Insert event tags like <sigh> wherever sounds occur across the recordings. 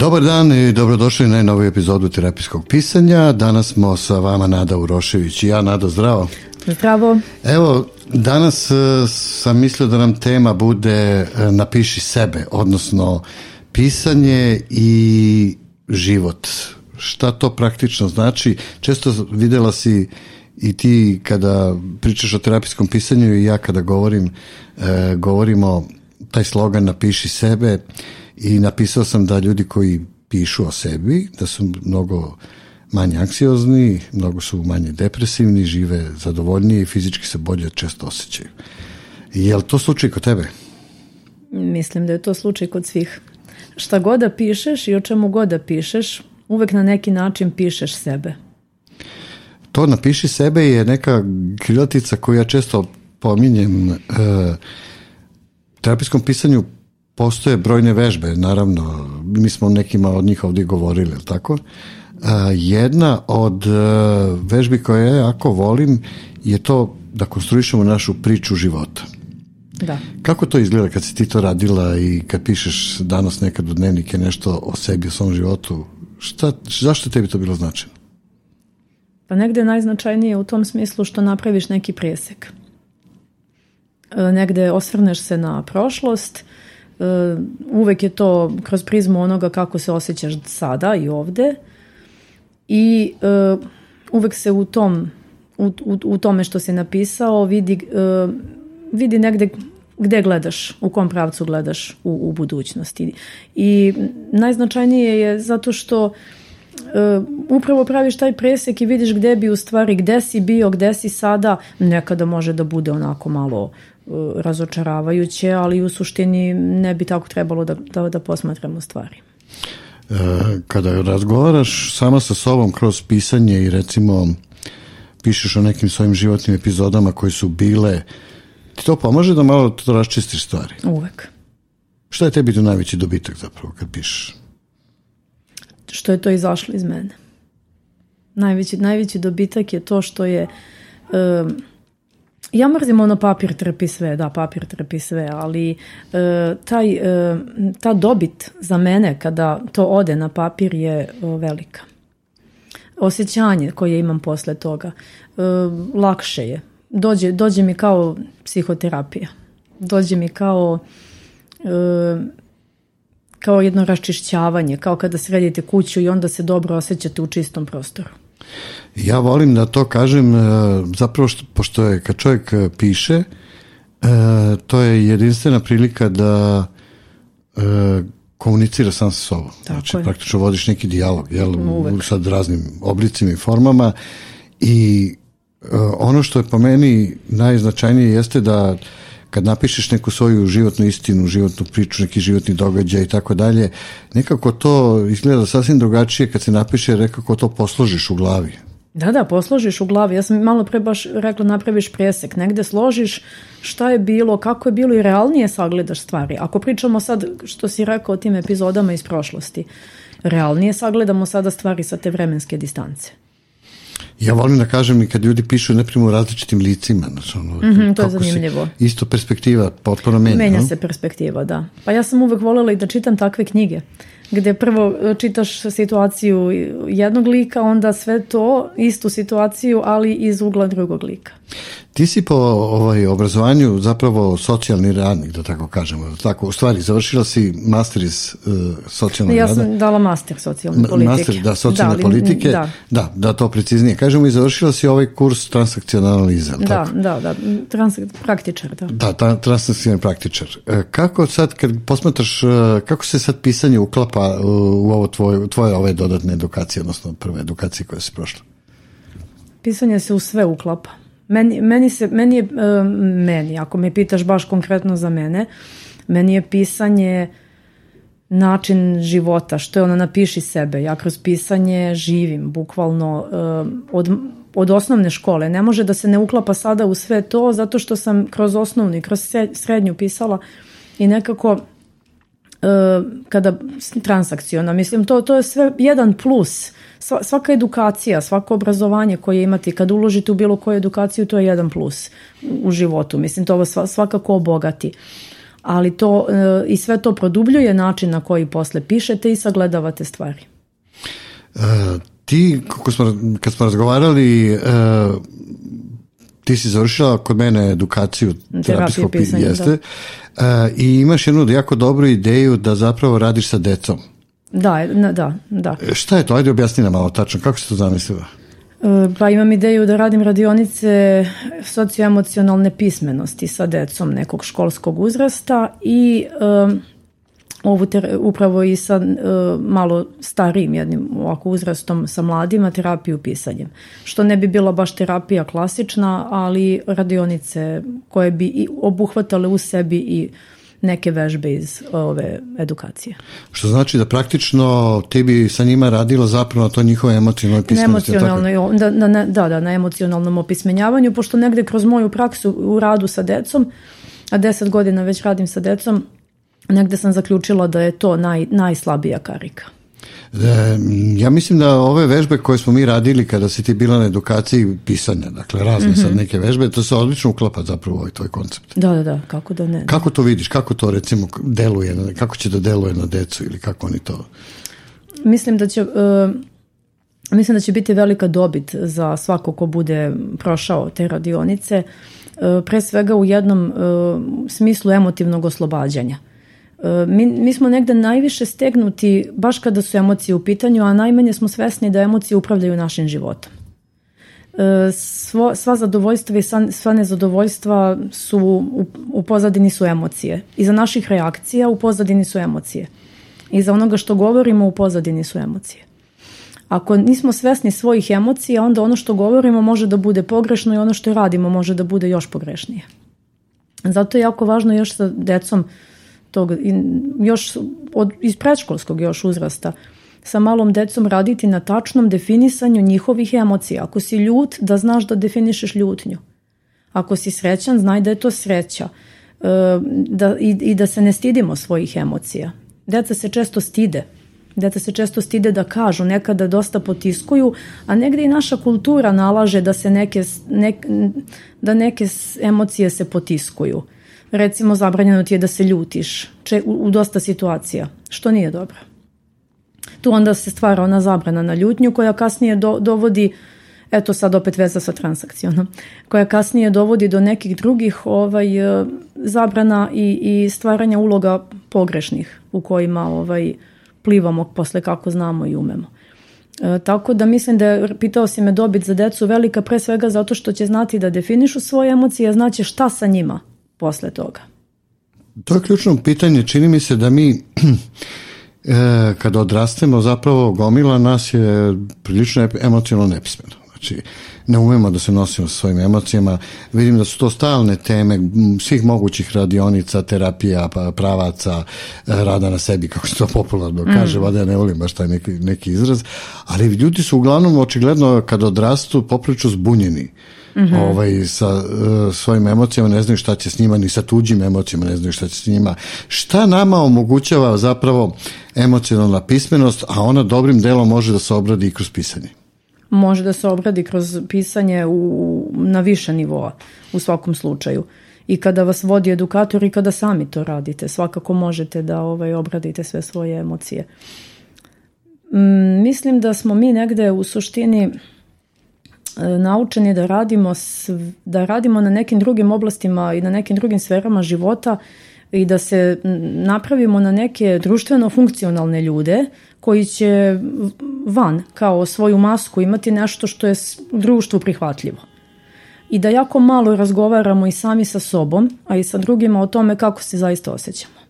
Dobar dan i dobrodošli na novu epizodu terapijskog pisanja. Danas smo sa vama Nada Urošević i ja. Nada, zdravo. Zdravo. Evo, danas e, sam mislio da nam tema bude e, napiši sebe, odnosno pisanje i život. Šta to praktično znači? Često videla si i ti kada pričaš o terapijskom pisanju i ja kada govorim, e, govorimo taj slogan napiši sebe i napisao sam da ljudi koji pišu o sebi, da su mnogo manje anksiozni, mnogo su manje depresivni, žive zadovoljnije i fizički se bolje često osjećaju. Je li to slučaj kod tebe? Mislim da je to slučaj kod svih. Šta god da pišeš i o čemu god da pišeš, uvek na neki način pišeš sebe. To napiši sebe je neka krilatica koju ja često pominjem. E, terapijskom pisanju postoje brojne vežbe, naravno, mi smo nekima od njih ovdje govorili, tako? Jedna od e, vežbi koje ja jako volim je to da konstruišemo našu priču života. Da. Kako to izgleda kad si ti to radila i kad pišeš danas nekad u dnevnike nešto o sebi, o svom životu? Šta, zašto tebi to bilo značajno? Pa negde najznačajnije u tom smislu što napraviš neki presek. E, negde osvrneš se na prošlost, e, uvek je to kroz prizmu onoga kako se osjećaš sada i ovde i e, uvek se u tom u, u, u tome što si napisao vidi, vidi negde gde gledaš, u kom pravcu gledaš u, u budućnosti. I najznačajnije je zato što Uh, upravo praviš taj presek i vidiš gde bi u stvari, gde si bio, gde si sada, nekada može da bude onako malo uh, razočaravajuće, ali u suštini ne bi tako trebalo da, da, da posmatramo stvari. Uh, kada razgovaraš sama sa sobom kroz pisanje i recimo pišeš o nekim svojim životnim epizodama koji su bile, ti to pomaže da malo to raščistiš stvari? Uvek. Šta je tebi tu najveći dobitak zapravo kad pišeš? što je to izašlo iz mene. Najveći, najveći dobitak je to što je um, ja mrzim ono papir trpi sve, da papir trpi sve, ali uh, taj, uh, ta dobit za mene kada to ode na papir je uh, velika. Osjećanje koje imam posle toga lakše je. Dođe, dođe mi kao psihoterapija. Dođe mi kao kao jedno raščišćavanje, kao kada sredite kuću i onda se dobro osjećate u čistom prostoru. Ja volim da to kažem, e, zapravo što, pošto je kad čovjek e, piše, e, to je jedinstvena prilika da komunicira sam sa sobom. Tako znači, je. praktično vodiš neki dijalog, jel, u sad raznim oblicima i formama i ono što je po meni najznačajnije jeste da kad napišeš neku svoju životnu istinu, životnu priču, neki životni događaj i tako dalje, nekako to izgleda sasvim drugačije kad se napiše, nekako to posložiš u glavi. Da, da, posložiš u glavi. Ja sam malo pre baš rekla napraviš presek. Negde složiš šta je bilo, kako je bilo i realnije sagledaš stvari. Ako pričamo sad, što si rekao o tim epizodama iz prošlosti, realnije sagledamo sada stvari sa te vremenske distance. Ja volim da kažem i kad ljudi pišu ne u različitim licima. Znači ono, mm -hmm, to je zanimljivo. Se, isto perspektiva potpuno menja. Menja no? se perspektiva, da. Pa ja sam uvek voljela i da čitam takve knjige gde prvo e, čitaš situaciju jednog lika, onda sve to, istu situaciju, ali iz ugla drugog lika. Ti si po ovaj, obrazovanju zapravo socijalni radnik, da tako kažemo. Tako, u stvari, završila si master iz uh, socijalnog ja rada. Ja sam dala master socijalne politike. Master, da, socijalne da, politike. Da. da. da, to preciznije. Kažemo i završila si ovaj kurs transakcionalne analize. Da, tako? da, da, trans, praktičar, da. Da, ta, transakcionalni praktičar. E, kako sad, kad posmatraš, kako se sad pisanje uklapa u ovo tvoje, tvoje ove dodatne edukacije, odnosno prve edukacije koje si prošla? Pisanje se u sve uklapa. Meni, meni, se, meni je, uh, meni, ako me pitaš baš konkretno za mene, meni je pisanje način života, što je ono napiši sebe. Ja kroz pisanje živim, bukvalno uh, od, od osnovne škole. Ne može da se ne uklapa sada u sve to, zato što sam kroz osnovnu i kroz srednju pisala i nekako kada transakciona, mislim to, to je sve jedan plus. Svaka edukacija, svako obrazovanje koje imate kad uložite u bilo koju edukaciju to je jedan plus u životu, mislim to vas svakako obogati. Ali to e, i sve to produbljuje način na koji posle pišete i sagledavate stvari. E, ti, kako smo, kad smo razgovarali, e, ti si završila kod mene edukaciju terapijskog pisanja, jeste, da. i imaš jednu jako dobru ideju da zapravo radiš sa decom. Da, da, da. E, šta je to? Ajde objasni nam malo tačno. Kako se to zamislila? E, pa imam ideju da radim radionice socioemocionalne pismenosti sa decom nekog školskog uzrasta i um, ovu ter, upravo i sa uh, malo starijim jednim ovako uzrastom sa mladima terapiju pisanjem. Što ne bi bila baš terapija klasična, ali radionice koje bi obuhvatale u sebi i neke vežbe iz ove edukacije. Što znači da praktično ti bi sa njima radila zapravo to njihove emocionalne pismenosti. Emocionalno, da, da, da, da, na emocionalnom opismenjavanju, pošto negde kroz moju praksu u radu sa decom, a deset godina već radim sa decom, negde sam zaključila da je to naj, najslabija karika. E, ja mislim da ove vežbe koje smo mi radili kada si ti bila na edukaciji pisanja, dakle razne mm -hmm. sad neke vežbe, to se odlično uklapa zapravo u ovaj tvoj koncept. Da, da, da, kako da ne. Kako to vidiš, kako to recimo deluje, kako će da deluje na decu ili kako oni to... Mislim da će... Uh, mislim da će biti velika dobit za svako ko bude prošao te radionice, uh, pre svega u jednom uh, smislu emotivnog oslobađanja. Mi, mi smo negde najviše stegnuti baš kada su emocije u pitanju, a najmanje smo svesni da emocije upravljaju našim životom. E, svo, sva zadovoljstva i sva nezadovoljstva su u, u pozadini su emocije. Iza naših reakcija u pozadini su emocije. Iza onoga što govorimo u pozadini su emocije. Ako nismo svesni svojih emocija, onda ono što govorimo može da bude pogrešno i ono što radimo može da bude još pogrešnije. Zato je jako važno još sa decom uh, tog, još od, iz predškolskog još uzrasta, sa malom decom raditi na tačnom definisanju njihovih emocija. Ako si ljut, da znaš da definišeš ljutnju. Ako si srećan, znaj da je to sreća. E, da, i, I da se ne stidimo svojih emocija. Deca se često stide. Deca se često stide da kažu, nekada dosta potiskuju, a negde i naša kultura nalaže da se neke, nek, da neke emocije se potiskuju recimo zabranjeno ti je da se ljutiš če, u, u dosta situacija, što nije dobro. Tu onda se stvara ona zabrana na ljutnju koja kasnije do, dovodi eto sad opet veza sa transakcijom, koja kasnije dovodi do nekih drugih ovaj, e, zabrana i, i stvaranja uloga pogrešnih u kojima ovaj, plivamo posle kako znamo i umemo. E, tako da mislim da je, pitao si me dobit za decu velika pre svega zato što će znati da definišu svoje emocije, znaće šta sa njima posle toga? To je ključno pitanje. Čini mi se da mi <clears throat> e, kada odrastemo zapravo gomila nas je prilično emocionalno nepismeno. Znači, ne umemo da se nosimo sa svojim emocijama. Vidim da su to stalne teme svih mogućih radionica, terapija, pa, pravaca, e, rada na sebi, kako se to popularno kaže, mm. vada ja ne volim baš taj neki, neki izraz, ali ljudi su uglavnom očigledno kad odrastu popriču zbunjeni. Uh, mm -hmm. ovaj, sa uh, svojim emocijama, ne znaju šta će s njima, ni sa tuđim emocijama ne znaju šta će s njima. Šta nama omogućava zapravo emocionalna pismenost, a ona dobrim delom može da se obradi i kroz pisanje? Može da se obradi kroz pisanje u, na više nivoa u svakom slučaju i kada vas vodi edukator i kada sami to radite. Svakako možete da ovaj, obradite sve svoje emocije. Mm, mislim da smo mi negde u suštini naučeni da radimo, da radimo na nekim drugim oblastima i na nekim drugim sferama života i da se napravimo na neke društveno funkcionalne ljude koji će van kao svoju masku imati nešto što je društvu prihvatljivo. I da jako malo razgovaramo i sami sa sobom, a i sa drugima o tome kako se zaista osjećamo.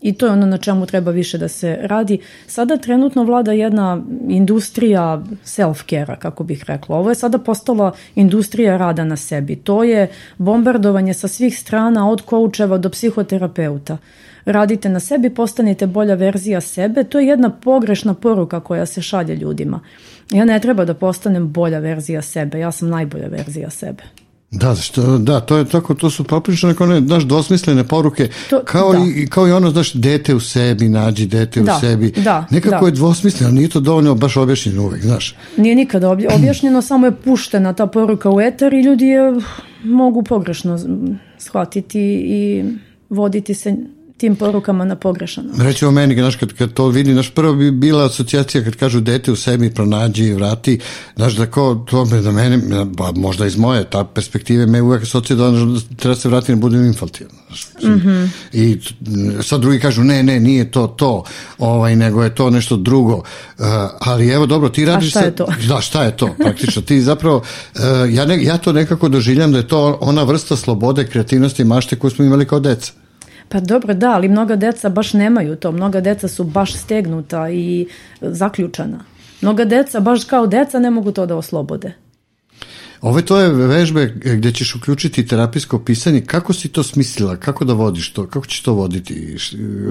I to je ono na čemu treba više da se radi. Sada trenutno vlada jedna industrija self-care-a, kako bih rekla. Ovo je sada postala industrija rada na sebi. To je bombardovanje sa svih strana, od koučeva do psihoterapeuta. Radite na sebi, postanite bolja verzija sebe. To je jedna pogrešna poruka koja se šalje ljudima. Ja ne treba da postanem bolja verzija sebe, ja sam najbolja verzija sebe. Da, što, da, to je tako, to su poprično neko ne, znaš, dosmislene poruke, to, kao, da. i, kao i ono, znaš, dete u sebi, nađi dete da, u sebi. Da, Nekako da. je dvosmisleno, nije to dovoljno baš objašnjeno uvek, znaš. Nije nikada objašnjeno, samo je puštena ta poruka u etar i ljudi je mogu pogrešno shvatiti i voditi se tim porukama na pogrešan način. Recimo meni, znaš, kad, kad to vidi, naš prvo bi bila asocijacija kad kažu dete u sebi pronađi i vrati, znaš, da ko, to me da mene, ba, možda iz moje ta perspektive, me uvek asocija da, da treba se vrati, ne budem infantilan. Znaš, mm -hmm. I sad drugi kažu, ne, ne, nije to to, ovaj, nego je to nešto drugo. Uh, ali evo, dobro, ti radiš... A šta je to? Sa, <laughs> da, šta je to, praktično. Ti zapravo, uh, ja, ne, ja to nekako doživljam da je to ona vrsta slobode, kreativnosti i mašte koju smo imali kao deca. Pa dobro, da, ali mnoga deca baš nemaju to. Mnoga deca su baš stegnuta i zaključana. Mnoga deca, baš kao deca, ne mogu to da oslobode. Ove to je vežbe gdje ćeš uključiti terapijsko pisanje. Kako si to smislila? Kako da vodiš to? Kako ćeš to voditi?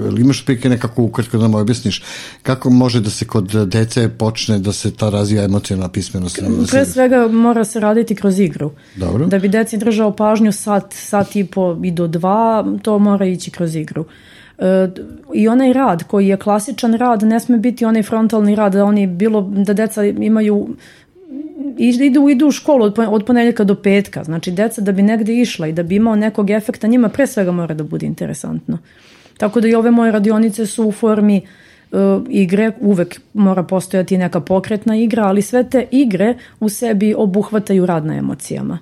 Ili imaš prike nekako ukratko da nam objasniš kako može da se kod dece počne da se ta razvija emocionalna pismenost? Da Pre svega mora se raditi kroz igru. Dobro. Da bi deci držao pažnju sat, sat i po i do dva, to mora ići kroz igru. E, i onaj rad koji je klasičan rad ne sme biti onaj frontalni rad da oni bilo da deca imaju idu, idu u školu od, od ponedeljka do petka. Znači, deca da bi negde išla i da bi imao nekog efekta, njima pre svega mora da bude interesantno. Tako da i ove moje radionice su u formi uh, igre, uvek mora postojati neka pokretna igra, ali sve te igre u sebi obuhvataju rad na emocijama.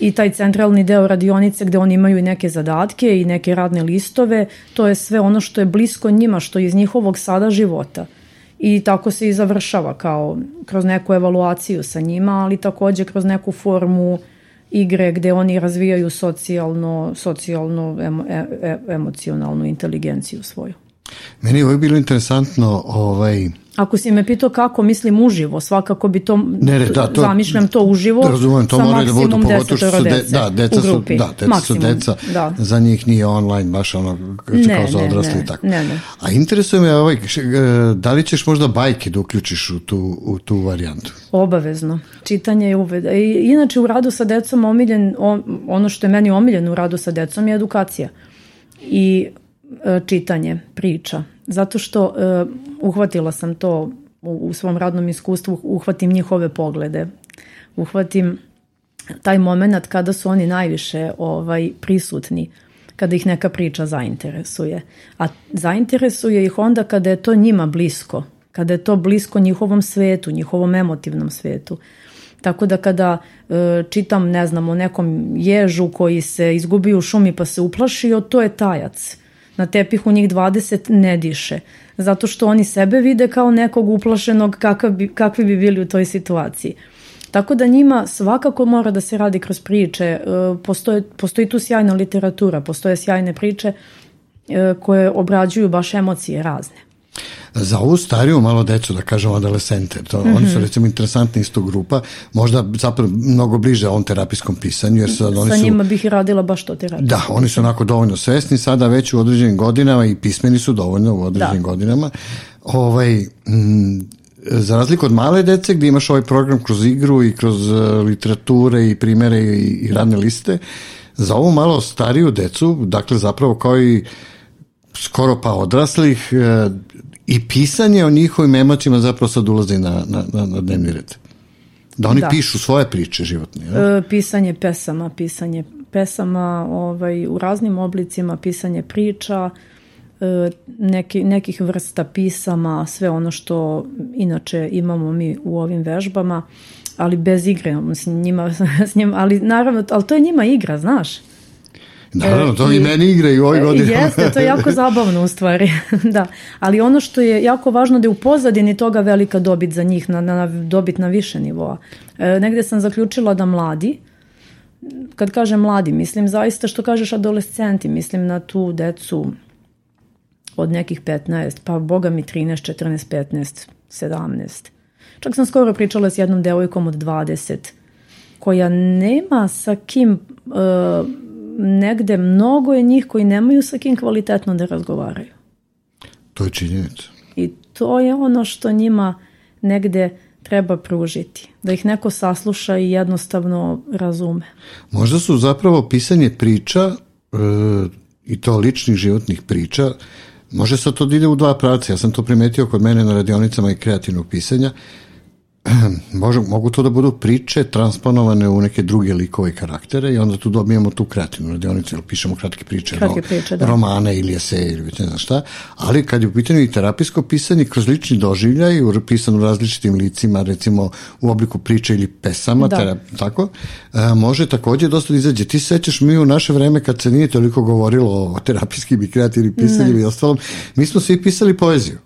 I taj centralni deo radionice gde oni imaju i neke zadatke i neke radne listove, to je sve ono što je blisko njima, što je iz njihovog sada života – i tako se i završava kao kroz neku evaluaciju sa njima, ali takođe kroz neku formu igre gde oni razvijaju socijalno, socijalno emo, e, e, emocionalnu inteligenciju svoju. Meni je ovo bilo interesantno ovaj, Ako si me pitao kako mislim uživo, svakako bi to, ne, ne, da, to zamišljam to uživo da razumem, to mora da budu, pogotovo što su de, da, deca su, da, deca maksimum, su deca, da. za njih nije online baš ono ne, kao za odrasli ne, tako. Ne, ne. A interesuje me ovaj, da li ćeš možda bajke da uključiš u tu, u tu varijantu? Obavezno. Čitanje je uveda. I, inače u radu sa decom omiljen, ono što je meni omiljeno u radu sa decom je edukacija. I e, čitanje, priča, zato što uh, uhvatila sam to u, u svom radnom iskustvu, uhvatim njihove poglede, uhvatim taj moment kada su oni najviše ovaj prisutni, kada ih neka priča zainteresuje. A zainteresuje ih onda kada je to njima blisko, kada je to blisko njihovom svetu, njihovom emotivnom svetu. Tako da kada e, čitam, ne znam, o nekom ježu koji se izgubi u šumi pa se uplašio, to je tajac na tepihu njih 20 ne diše. Zato što oni sebe vide kao nekog uplašenog kakav bi, kakvi bi bili u toj situaciji. Tako da njima svakako mora da se radi kroz priče. E, postoje, postoji tu sjajna literatura, postoje sjajne priče e, koje obrađuju baš emocije razne za ovu stariju malo decu, da kažemo adolescente, to, mm -hmm. oni su mhm. recimo interesantni isto grupa, možda zapravo mnogo bliže ovom terapijskom pisanju, jer sad oni Sa su... njima bih radila baš to terapijsko. Da, oni su onako dovoljno svesni, sada već u određenim godinama i pismeni su dovoljno u određenim da. godinama. Ovaj, m, za razliku od male dece gde imaš ovaj program kroz igru i kroz uh, literature i primere i, i radne liste, za ovu malo stariju decu, dakle zapravo kao i skoro pa odraslih, e, i pisanje o njihovim emocijama zapravo sad ulazi na, na, na, na dnevni red. Da oni da. pišu svoje priče životne. E, pisanje pesama, pisanje pesama ovaj, u raznim oblicima, pisanje priča, e, neki, nekih vrsta pisama, sve ono što inače imamo mi u ovim vežbama, ali bez igre, <laughs> s njima, s njima, ali naravno, ali to je njima igra, znaš. Naravno, to i, i meni igra i u ovoj godini. Jeste, to je <laughs> jako zabavno u stvari. <laughs> da. Ali ono što je jako važno da je u pozadini toga velika dobit za njih, na, na, dobit na više nivoa. E, negde sam zaključila da mladi, kad kažem mladi, mislim zaista što kažeš adolescenti, mislim na tu decu od nekih 15, pa boga mi 13, 14, 15, 17. Čak sam skoro pričala s jednom devojkom od 20, koja nema sa kim... Uh, negde mnogo je njih koji nemaju sa kim kvalitetno da razgovaraju. To je činjenica. I to je ono što njima negde treba pružiti. Da ih neko sasluša i jednostavno razume. Možda su zapravo pisanje priča e, i to ličnih životnih priča Može se to da ide u dva pravca. Ja sam to primetio kod mene na radionicama i kreativnog pisanja. <clears throat> može, mogu to da budu priče transponovane u neke druge likove i karaktere i onda tu dobijemo tu kreativnu radionicu ili pišemo kratke priče, Kratke priče, da. romane ili eseje ili ne znam šta, ali kad je u pitanju i terapijsko pisanje kroz lični doživljaj, pisan u različitim licima, recimo u obliku priče ili pesama, Da. tera- tako, a, može takođe dosta da izađe. Ti se sećaš mi u naše vreme kad se nije toliko govorilo o terapijskim i kreativnim pisanjima i ostalom, mi smo svi pisali poeziju.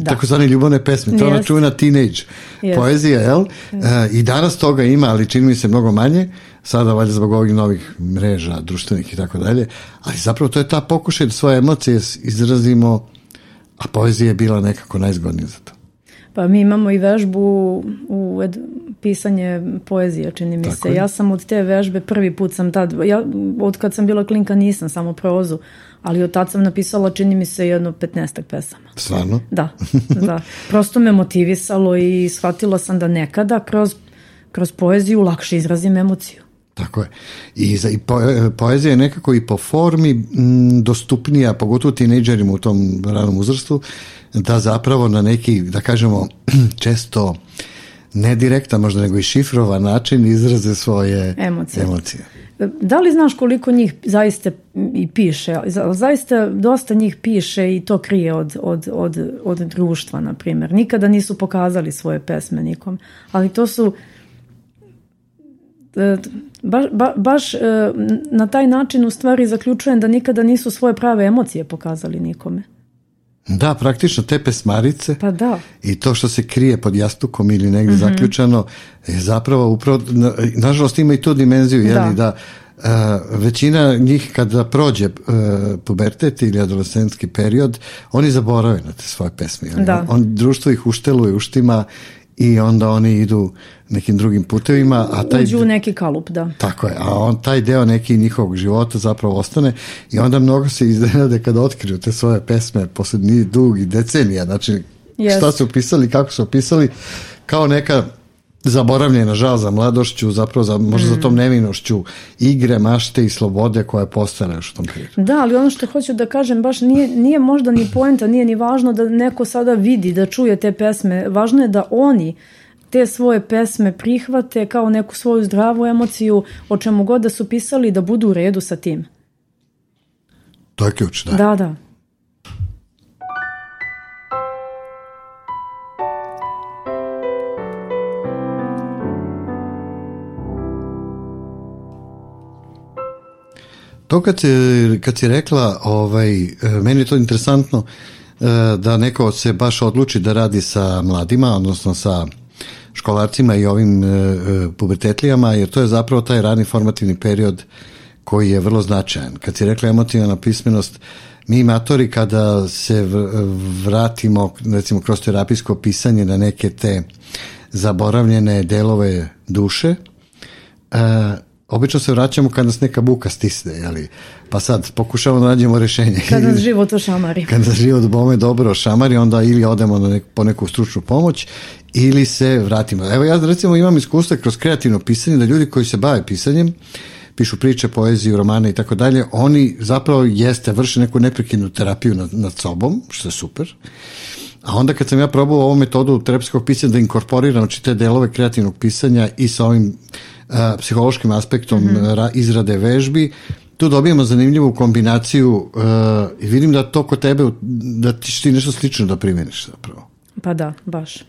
Da. Takozvane ljubavne pesme, to je ona Jeste. čuvena teenage Jeste. poezija, jel? E, I danas toga ima, ali čini mi se mnogo manje, sada valjda zbog ovih novih mreža, društvenih i tako dalje, ali zapravo to je ta pokušaj da svoje emocije izrazimo, a poezija je bila nekako najzgodnija za to. Pa mi imamo i vežbu u ed- pisanje poezije, čini mi Tako se. je. Ja sam od te vežbe prvi put sam tad, ja od kad sam bila klinka nisam samo prozu, ali od tad sam napisala čini mi se jedno 15 pesama. Stvarno? Da, da. Prosto me motivisalo i shvatila sam da nekada kroz, kroz poeziju lakše izrazim emociju. Tako je. I, za, i po, poezija je nekako i po formi m, dostupnija, pogotovo tinejdžerima u tom ranom uzrastu, da zapravo na neki, da kažemo, <clears throat> često ne direktan, možda nego i šifrovan način izraze svoje Emocije. emocije. Da li znaš koliko njih zaista i piše? Za- Zaista dosta njih piše i to krije od, od, od, od društva, na primjer. Nikada nisu pokazali svoje pesme nikom. Ali to su e, baš, ba, baš e, na taj način u stvari zaključujem da nikada nisu svoje prave emocije pokazali nikome. Da, praktično te pesmarice Pa da. i to što se krije pod jastukom ili negdje Mhm. zaključano je zapravo upravo, na- nažalost ima i tu dimenziju, jeli, da, Da. a, većina njih kada prođe e, pubertet ili adolescentski period, oni zaborave na te svoje pesme. jeli. Da. On, društvo ih ušteluje, uštima i onda oni idu nekim drugim putevima, a taj Uđu u neki kalup, da. tako je, a on taj deo neki njihovog života zapravo ostane i onda mnogo se iznenade kada otkriju te svoje pesme posle ni dugi decenija, znači Jest. šta su pisali, kako su pisali, kao neka zaboravljena žal za mladošću, zapravo za, možda za Mm. tom nevinošću igre, mašte i slobode koja je postala još u tom periodu. Da, ali ono što hoću da kažem, baš nije, nije možda ni poenta, nije ni važno da neko sada vidi, da čuje te pesme. Važno je da oni te svoje pesme prihvate kao neku svoju zdravu emociju, o čemu god da su pisali, da budu u redu sa tim. To je ključ, da. Da, da. To kad si, kad si rekla, ovaj, e, meni je to interesantno e, da neko se baš odluči da radi sa mladima, odnosno sa školarcima i ovim e, e, pubertetlijama, jer to je zapravo taj rani formativni period koji je vrlo značajan. Kad si rekla emotivna pismenost, mi matori kada se vratimo recimo kroz terapijsko pisanje na neke te zaboravljene delove duše, e, obično se vraćamo kad nas neka buka stisne, jeli? pa sad pokušavamo da nađemo rešenje. Kad nas <laughs> život ošamari. kad nas život bome dobro šamari, onda ili odemo na nek, po neku stručnu pomoć ili se vratimo. Evo ja recimo imam iskustva kroz kreativno pisanje da ljudi koji se bave pisanjem pišu priče, poeziju, romane i tako dalje, oni zapravo jeste, vrše neku neprekidnu terapiju nad, nad sobom, što je super. A onda kad sam ja probao ovu metodu terapijskog pisanja da inkorporiram znači, te delove kreativnog pisanja i sa ovim a, psihološkim aspektom ra- izrade vežbi, tu dobijemo zanimljivu kombinaciju a, i vidim da to kod tebe, da ti ti nešto slično da primjeniš zapravo. Pa da, baš.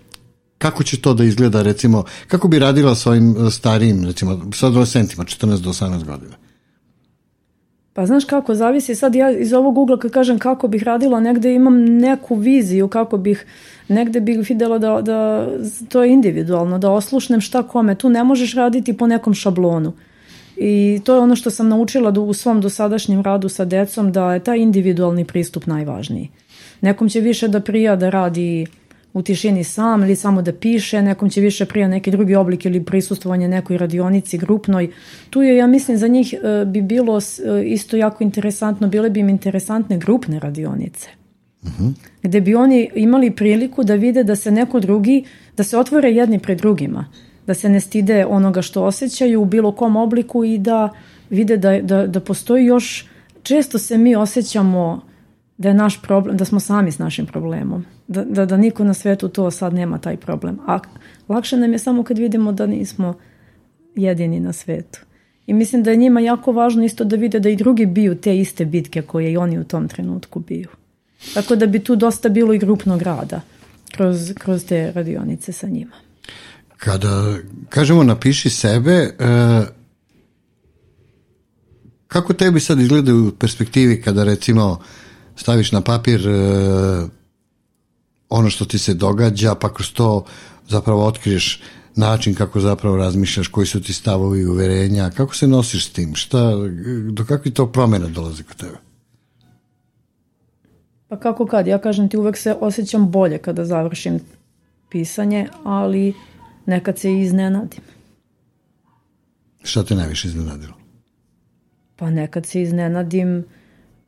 Kako će to da izgleda, recimo, kako bi radila s ovim starijim, recimo, sa adolescentima, 14 do 18 godina? Pa znaš kako, zavisi sad ja iz ovog ugla kad kažem kako bih radila, negde imam neku viziju kako bih, negde bih videla da, da to je individualno, da oslušnem šta kome. Tu ne možeš raditi po nekom šablonu. I to je ono što sam naučila da u svom dosadašnjem radu sa decom, da je taj individualni pristup najvažniji. Nekom će više da prija da radi u tišini sam ili samo da piše, nekom će više prija neki drugi oblik ili prisustvovanje nekoj radionici grupnoj. Tu je, ja mislim, za njih e, bi bilo e, isto jako interesantno, bile bi im interesantne grupne radionice. Gde bi oni imali priliku da vide da se neko drugi, da se otvore jedni pred drugima, da se ne stide onoga što osjećaju u bilo kom obliku i da vide da, da, da postoji još, često se mi osjećamo da je naš problem, da smo sami s našim problemom. Da, da, da niko na svetu to sad nema taj problem. A lakše nam je samo kad vidimo da nismo jedini na svetu. I mislim da je njima jako važno isto da vide da i drugi biju te iste bitke koje i oni u tom trenutku biju. Tako da bi tu dosta bilo i grupnog rada kroz, kroz te radionice sa njima. Kada kažemo napiši sebe, e, kako tebi sad izgleda u perspektivi kada recimo staviš na papir e, ono što ti se događa, pa kroz to zapravo otkriješ način kako zapravo razmišljaš, koji su ti stavovi i uverenja, kako se nosiš s tim, šta, do kakvi to promjena dolaze kod tebe? Pa kako kad, ja kažem ti uvek se osjećam bolje kada završim pisanje, ali nekad se i iznenadim. Šta te najviše iznenadilo? Pa nekad se iznenadim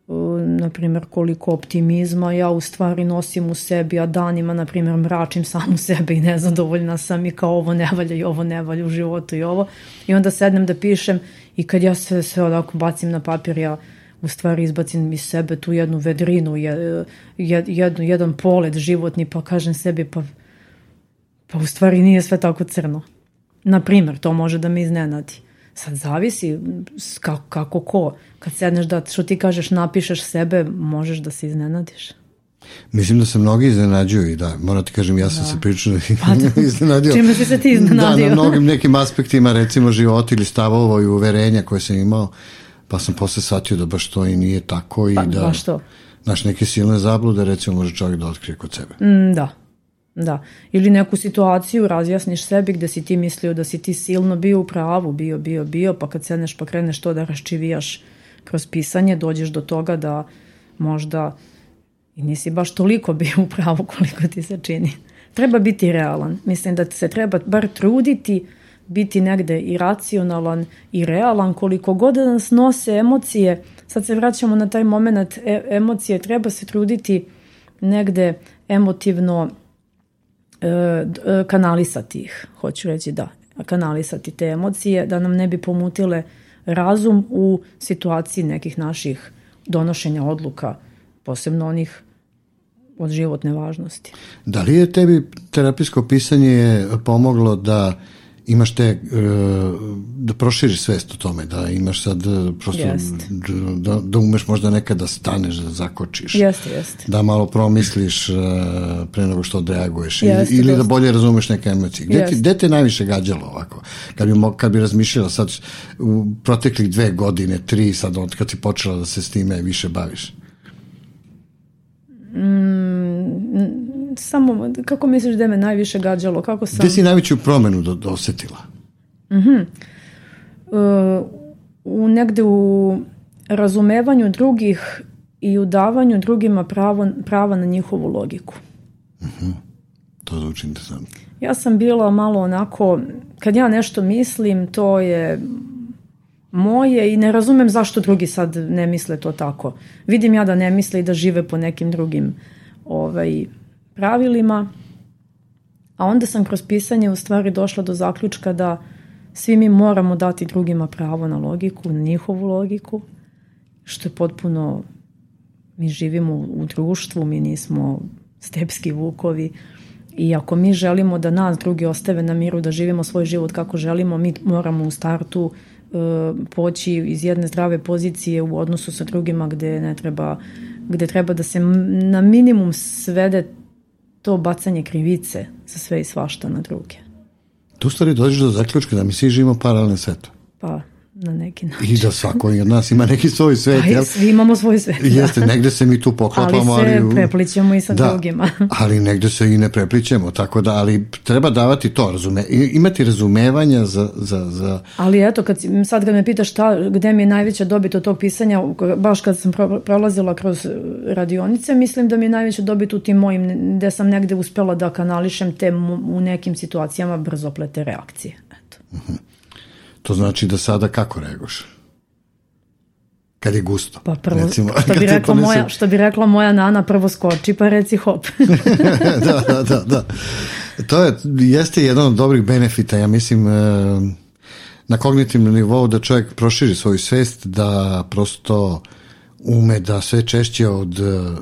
na primjer koliko optimizma ja u stvari nosim u sebi, a danima na primjer mračim samu sebe i nezadovoljna sam i kao ovo ne valja i ovo ne valja u životu i ovo i onda sednem da pišem i kad ja sve, sve onako bacim na papir ja u stvari izbacim iz sebe tu jednu vedrinu, jed, jednu, jedan polet životni pa kažem sebi pa, pa u stvari nije sve tako crno. Na primjer, to može da me iznenadi. Sad zavisi kako, kako ko. Kad sedneš da, što ti kažeš, napišeš sebe, možeš da se iznenadiš. Mislim da se mnogi iznenađuju i da, moram ti kažem, ja sam da. se prilično pa, <laughs> iznenadio. Čime si se ti iznenadio? Da, na mnogim nekim aspektima, recimo života ili stavova i uverenja koje sam imao, pa sam posle shvatio da baš to i nije tako i pa, da... Baš to. Znaš, neke silne zablude, recimo, može čovjek da otkrije kod sebe. Mm, da, da. Ili neku situaciju razjasniš sebi gde si ti mislio da si ti silno bio u pravu, bio, bio, bio, pa kad sedneš pa kreneš to da raščivijaš kroz pisanje, dođeš do toga da možda i nisi baš toliko <laughs> bio u pravu koliko ti se čini. Treba biti realan. Mislim da se treba bar truditi biti negde i racionalan i realan koliko god da nas nose emocije. Sad se vraćamo na taj moment e emocije. Treba se truditi negde emotivno kanalisati ih, hoću reći da, kanalisati te emocije, da nam ne bi pomutile razum u situaciji nekih naših donošenja odluka, posebno onih od životne važnosti. Da li je tebi terapijsko pisanje pomoglo da imaš te, e, da proširiš svest o tome, da imaš sad e, prosto, da, da umeš možda nekad da staneš, da zakočiš. Jeste, jeste. Da malo promisliš e, pre nego što odreaguješ jeste, ili, da bolje razumeš neke emocije. Gde, ti, gde te najviše gađalo ovako? Kad bi, kad bi razmišljala sad u proteklih dve godine, tri, sad od kad si počela da se s time više baviš? Mm, samo, kako misliš da me najviše gađalo? Kako sam... Gde si najveću promenu do, do osetila? Uh mhm. -huh. uh, u negde u razumevanju drugih i u davanju drugima pravo, prava na njihovu logiku. Mhm. -huh. To zvuči interesantno. Ja sam bila malo onako, kad ja nešto mislim, to je moje i ne razumem zašto drugi sad ne misle to tako. Vidim ja da ne misle i da žive po nekim drugim ovaj, pravilima, a onda sam kroz pisanje u stvari došla do zaključka da svi mi moramo dati drugima pravo na logiku, na njihovu logiku, što je potpuno, mi živimo u društvu, mi nismo stepski vukovi. I ako mi želimo da nas drugi ostave na miru, da živimo svoj život kako želimo, mi moramo u startu e, poći iz jedne zdrave pozicije u odnosu sa drugima gde ne treba gde treba da se na minimum svede to bacanje krivice za sve i svašta na druge. Tu stvari dođeš do zaključka da mi svi živimo paralelne svete. Pa, na neki način. I da svako od nas ima neki svoj svet. Pa, jel? Svi imamo svoj svet. Da. Jeste, negde se mi tu poklapamo. Ali se ali, preplićemo i sa da, drugima. <laughs> ali negde se i ne preplićemo, tako da, ali treba davati to, razume, imati razumevanja za, za, za... Ali eto, kad, sad kad me pitaš šta, gde mi je najveća dobit od tog pisanja, baš kad sam pro, prolazila kroz radionice, mislim da mi je najveća dobit u tim mojim, gde sam negde uspela da kanališem te u nekim situacijama brzoplete reakcije. Eto. Uh mhm. -huh. To znači da sada kako reaguš? Kad je gusto. Pa prvo, recimo, što, bi <laughs> rekla ponese... moja, što bi rekla moja nana, prvo skoči pa reci hop. <laughs> da, da, da, da. To je, jeste jedan od dobrih benefita, ja mislim, e, na kognitivnom nivou da čovjek proširi svoju svest, da prosto ume da sve češće od e,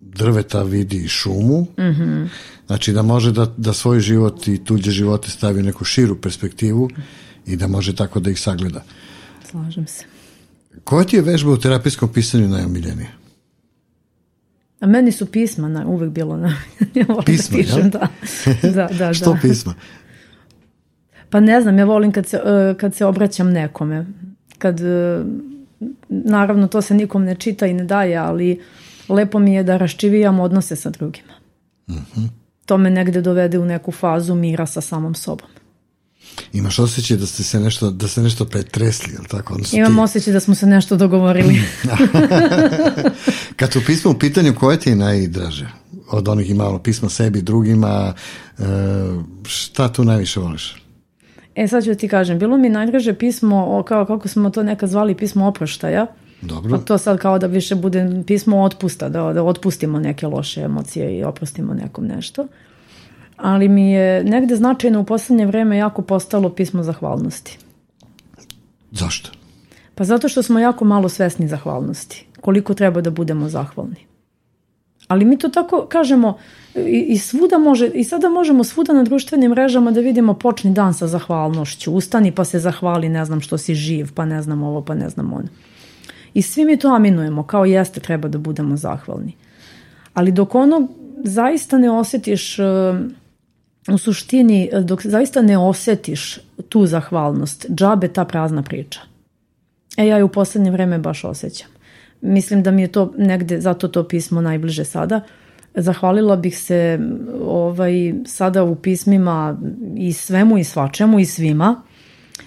drveta vidi šumu, mm znači da može da, da svoj život i tuđe živote stavi u neku širu perspektivu i da može tako da ih sagleda. Slažem se. Koja ti je vežba u terapijskom pisanju najomiljenija? A meni su pisma na, uvek bilo na... <laughs> ja volim Pisma, da pišem, jel? da. da, da, Što da. pisma? Pa ne znam, ja volim kad se, e, kad se obraćam nekome. Kad, e, naravno, to se nikom ne čita i ne daje, ali lepo mi je da raščivijam odnose sa drugima. To me negde dovede u neku fazu mira sa samom sobom. Imaš osjećaj da ste se nešto, da ste nešto pretresli, jel tako? Odnosno Imam ti- osjećaj da smo se nešto dogovorili. <laughs> Kad su pisma u pitanju, koje ti je najdraže? Od onih imalo pisma sebi, drugima, e, šta tu najviše voliš? e, sad ću ti kažem, bilo mi najdraže pismo, o, kao kako smo to nekad zvali, pismo oproštaja. Dobro. Pa to sad kao da više bude pismo otpusta, da, da otpustimo neke loše emocije i oprostimo nekom nešto. Ali mi je negde značajno u poslednje vreme jako postalo pismo zahvalnosti. Zašto? Pa zato što smo jako malo svesni zahvalnosti. Koliko treba da budemo zahvalni. Ali mi to tako kažemo i, i svuda može, i sada možemo svuda na društvenim mrežama da vidimo počni dan sa zahvalnošću, ustani pa se zahvali, ne znam što si živ, pa ne znam ovo, pa ne znam ono. I svi mi to aminujemo, kao jeste treba da budemo zahvalni. Ali dok ono zaista ne osjetiš u suštini, e, dok zaista ne osjetiš tu zahvalnost, džabe ta prazna priča. E ja je u poslednje vreme baš osjećam. Mislim da mi je to negde, zato to pismo najbliže sada. Zahvalila bih se ovaj, sada u pismima i svemu i svačemu i svima,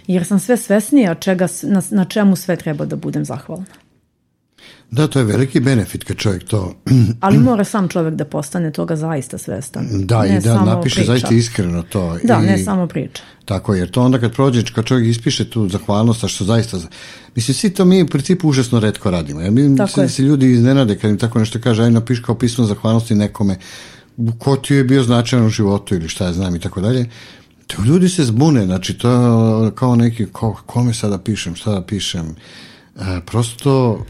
jer sam sve svesnija čega, na, na čemu sve treba da budem zahvalna. Da, to je veliki benefit kad čovjek to <clears throat> Ali mora sam čovek da postane toga zaista svestan. da Ne i da napiše priča. zaista iskreno to. Da, I, ne samo priča. Tako, jer to onda kad prođe, kad čovjek ispiše tu zahvalnost, a što zaista, mislim, svi to mi u principu užasno redko radimo. Jer mi Tako se, ljudi iznenade kad im tako nešto kaže, aj napiš kao pismo zahvalnosti nekome, ko ti je bio značajan u životu ili šta ja znam i tako dalje. To ljudi se zbune, znači to je kao neki, ko, kome sada pišem, šta da pišem. E, prosto,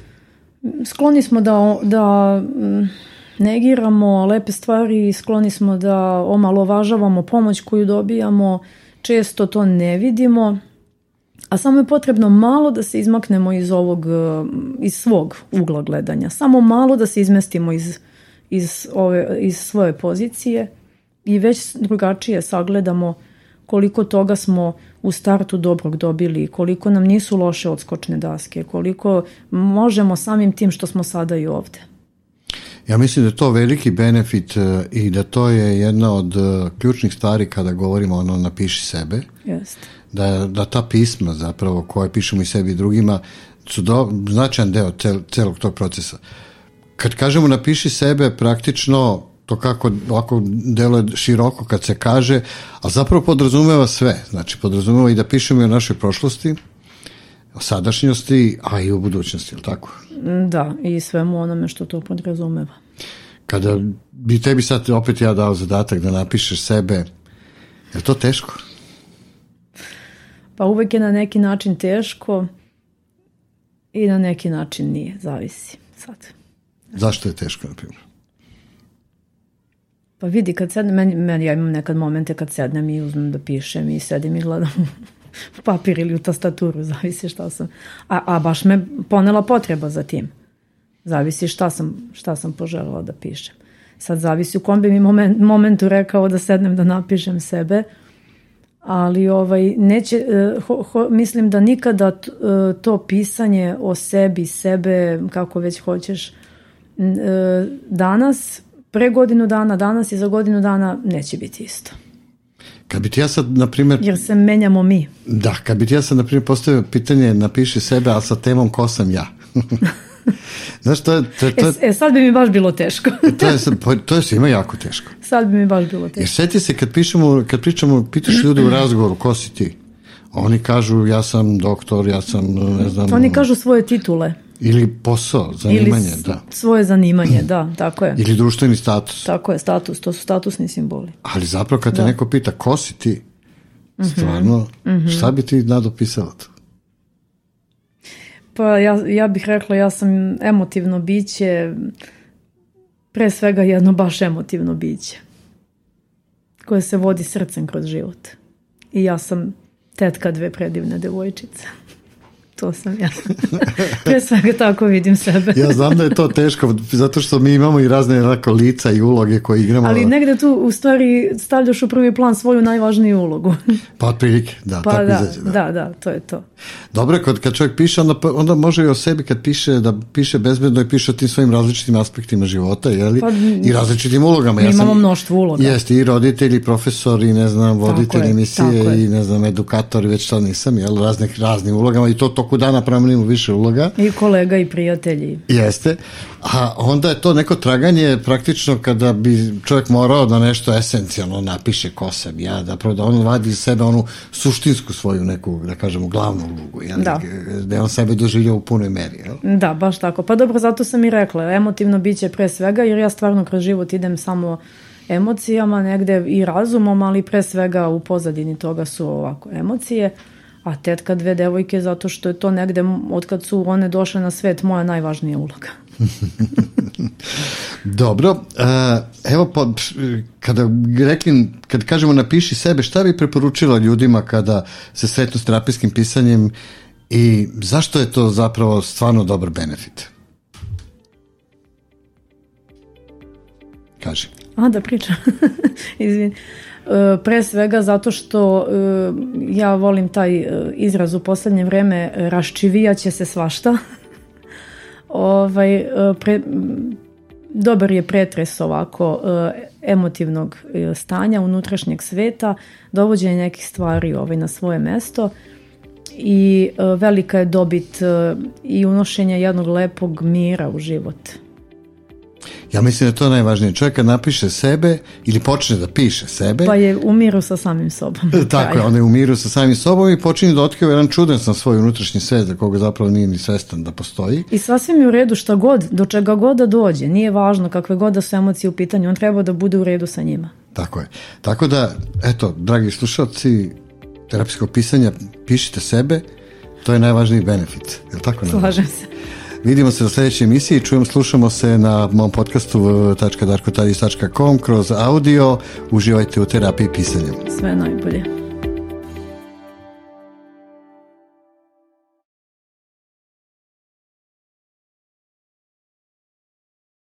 Skloni smo da, da mm, negiramo lepe stvari skloni smo da omalovažavamo pomoć koju dobijamo. Često to ne vidimo, a samo je potrebno malo da se izmaknemo iz ovog, eh, iz svog ugla gledanja. Samo malo da se izmestimo iz, iz, ove, iz svoje pozicije i već drugačije sagledamo koliko toga smo u startu dobrog dobili, koliko nam nisu loše odskočne daske, koliko možemo samim tim što smo sada i ovde. Ja mislim da je to veliki benefit e, i da to je jedna od e, ključnih stvari kada govorimo ono napiši sebe. Jeste. Da, da ta pisma zapravo koje pišemo i sebi i drugima su do, značajan deo cel, celog tog procesa. Kad kažemo napiši sebe, praktično to kako ovako deluje široko kad se kaže, a zapravo podrazumeva sve. Znači podrazumeva i da pišemo i o našoj prošlosti, o sadašnjosti, a i o budućnosti, je li tako? Da, i svemu onome što to podrazumeva. Kada bi tebi sad opet ja dao zadatak da napišeš sebe, je to teško? Pa uvek je na neki način teško i na neki način nije, zavisi sad. Zašto je teško, na primjer? Pa vidi, kad sednem, meni, meni, ja imam nekad momente kad sednem i uzmem da pišem i sedim i gledam <laughs> papir ili u tastaturu, zavisi šta sam. A, a baš me ponela potreba za tim. Zavisi šta sam, šta sam poželjela da pišem. Sad zavisi u kom bi mi moment, momentu rekao da sednem da napišem sebe, ali ovaj neće eh, ho, ho, mislim da nikada t- eh, to pisanje o sebi, sebe, kako već hoćeš eh, danas, pre godinu dana, danas i za godinu dana neće biti isto. Kad bi ti ja sad, na primjer, Jer se menjamo mi. da, kad bi ti ja sad, na primjer, postavio pitanje napiši sebe, ali sa temom ko sam ja. <laughs> Znaš, to je, to, je- to, E, je- e, sad bi mi baš bilo teško. to je, to je svima jako teško. sad bi mi baš bilo teško. Jer seti se kad pišemo, kad pričamo, pitaš ljude u razgovoru, ko si ti? Oni kažu, ja sam doktor, ja sam, ne znam, Oni kažu svoje titule. Ili posao, Ili zanimanje, s- da. svoje zanimanje, da, tako je. <clears throat> Ili društveni status. Tako je, status, to su statusni simboli. Ali zapravo kad te neko pita ko si ti, Mhm. stvarno, šta bi ti nadopisala tu? Pa ja, ja bih rekla ja sam emotivno biće, pre svega jedno baš emotivno biće koje se vodi srcem kroz život. I ja sam tetka dve predivne devojčice to sam ja. <laughs> Pre svega tako vidim sebe. ja znam da je to teško, zato što mi imamo i razne onako lica i uloge koje igramo. Ali negde tu u stvari stavljaš u prvi plan svoju najvažniju ulogu. pa otprilike, da, pa tako da, izađe. Da. da, da, to je to. Dobro, kad, kad čovjek piše, onda, onda može i o sebi kad piše, da piše bezbedno i piše o tim svojim različitim aspektima života, jeli? Pa, I različitim ulogama. Mi ja sam, imamo mnoštvo uloga. Jeste, i roditelji, i profesori, ne znam, voditelj je, emisije i ne znam, edukatori, već sad nisam, jel, raznih, raznim ulogama i to toku dana promenimo više uloga. I kolega i prijatelji. Jeste. A onda je to neko traganje praktično kada bi čovjek morao da nešto esencijalno napiše ko sam ja, da da on vadi iz sebe onu suštinsku svoju neku, da kažemo, glavnu ulogu, jel? Da. da je on sebe doživljao u punoj meri. Jel? Da, baš tako. Pa dobro, zato sam i rekla, emotivno biće pre svega, jer ja stvarno kroz život idem samo emocijama, negde i razumom, ali pre svega u pozadini toga su ovako emocije a tetka dve devojke zato što je to negde od kad su one došle na svet moja najvažnija uloga. <laughs> Dobro, evo pa kada rekli, kad kažemo napiši sebe, šta bi preporučila ljudima kada se sretnu s terapijskim pisanjem i zašto je to zapravo stvarno dobar benefit? Kaži. A, da pričam. <laughs> Izvini. E, pre svega zato što e, ja volim taj e, izraz u poslednje vreme raščivijat će se svašta. <laughs> ovaj, pre, dobar je pretres ovako emotivnog stanja unutrašnjeg sveta, dovođenje nekih stvari ovaj, na svoje mesto i velika je dobit i unošenje jednog lepog mira u život. Ja mislim da je to najvažnije. Čovjek kad napiše sebe ili počne da piše sebe. Pa je u miru sa samim sobom. <laughs> Tako je, on je u miru sa samim sobom i počinje da otkriva jedan čudan sam svoj unutrašnji svet za koga zapravo nije ni svestan da postoji. I sasvim je u redu šta god, do čega god da dođe. Nije važno kakve god da su emocije u pitanju, on treba da bude u redu sa njima. Tako je. Tako da, eto, dragi slušalci terapijskog pisanja, pišite sebe, to je najvažniji benefit. Je li tako? Slažem se. Vidimo se u sljedećoj emisiji, čujemo, slušamo se na mom podcastu www.darkotadis.com kroz audio. Uživajte u terapiji pisanja. Sve najbolje.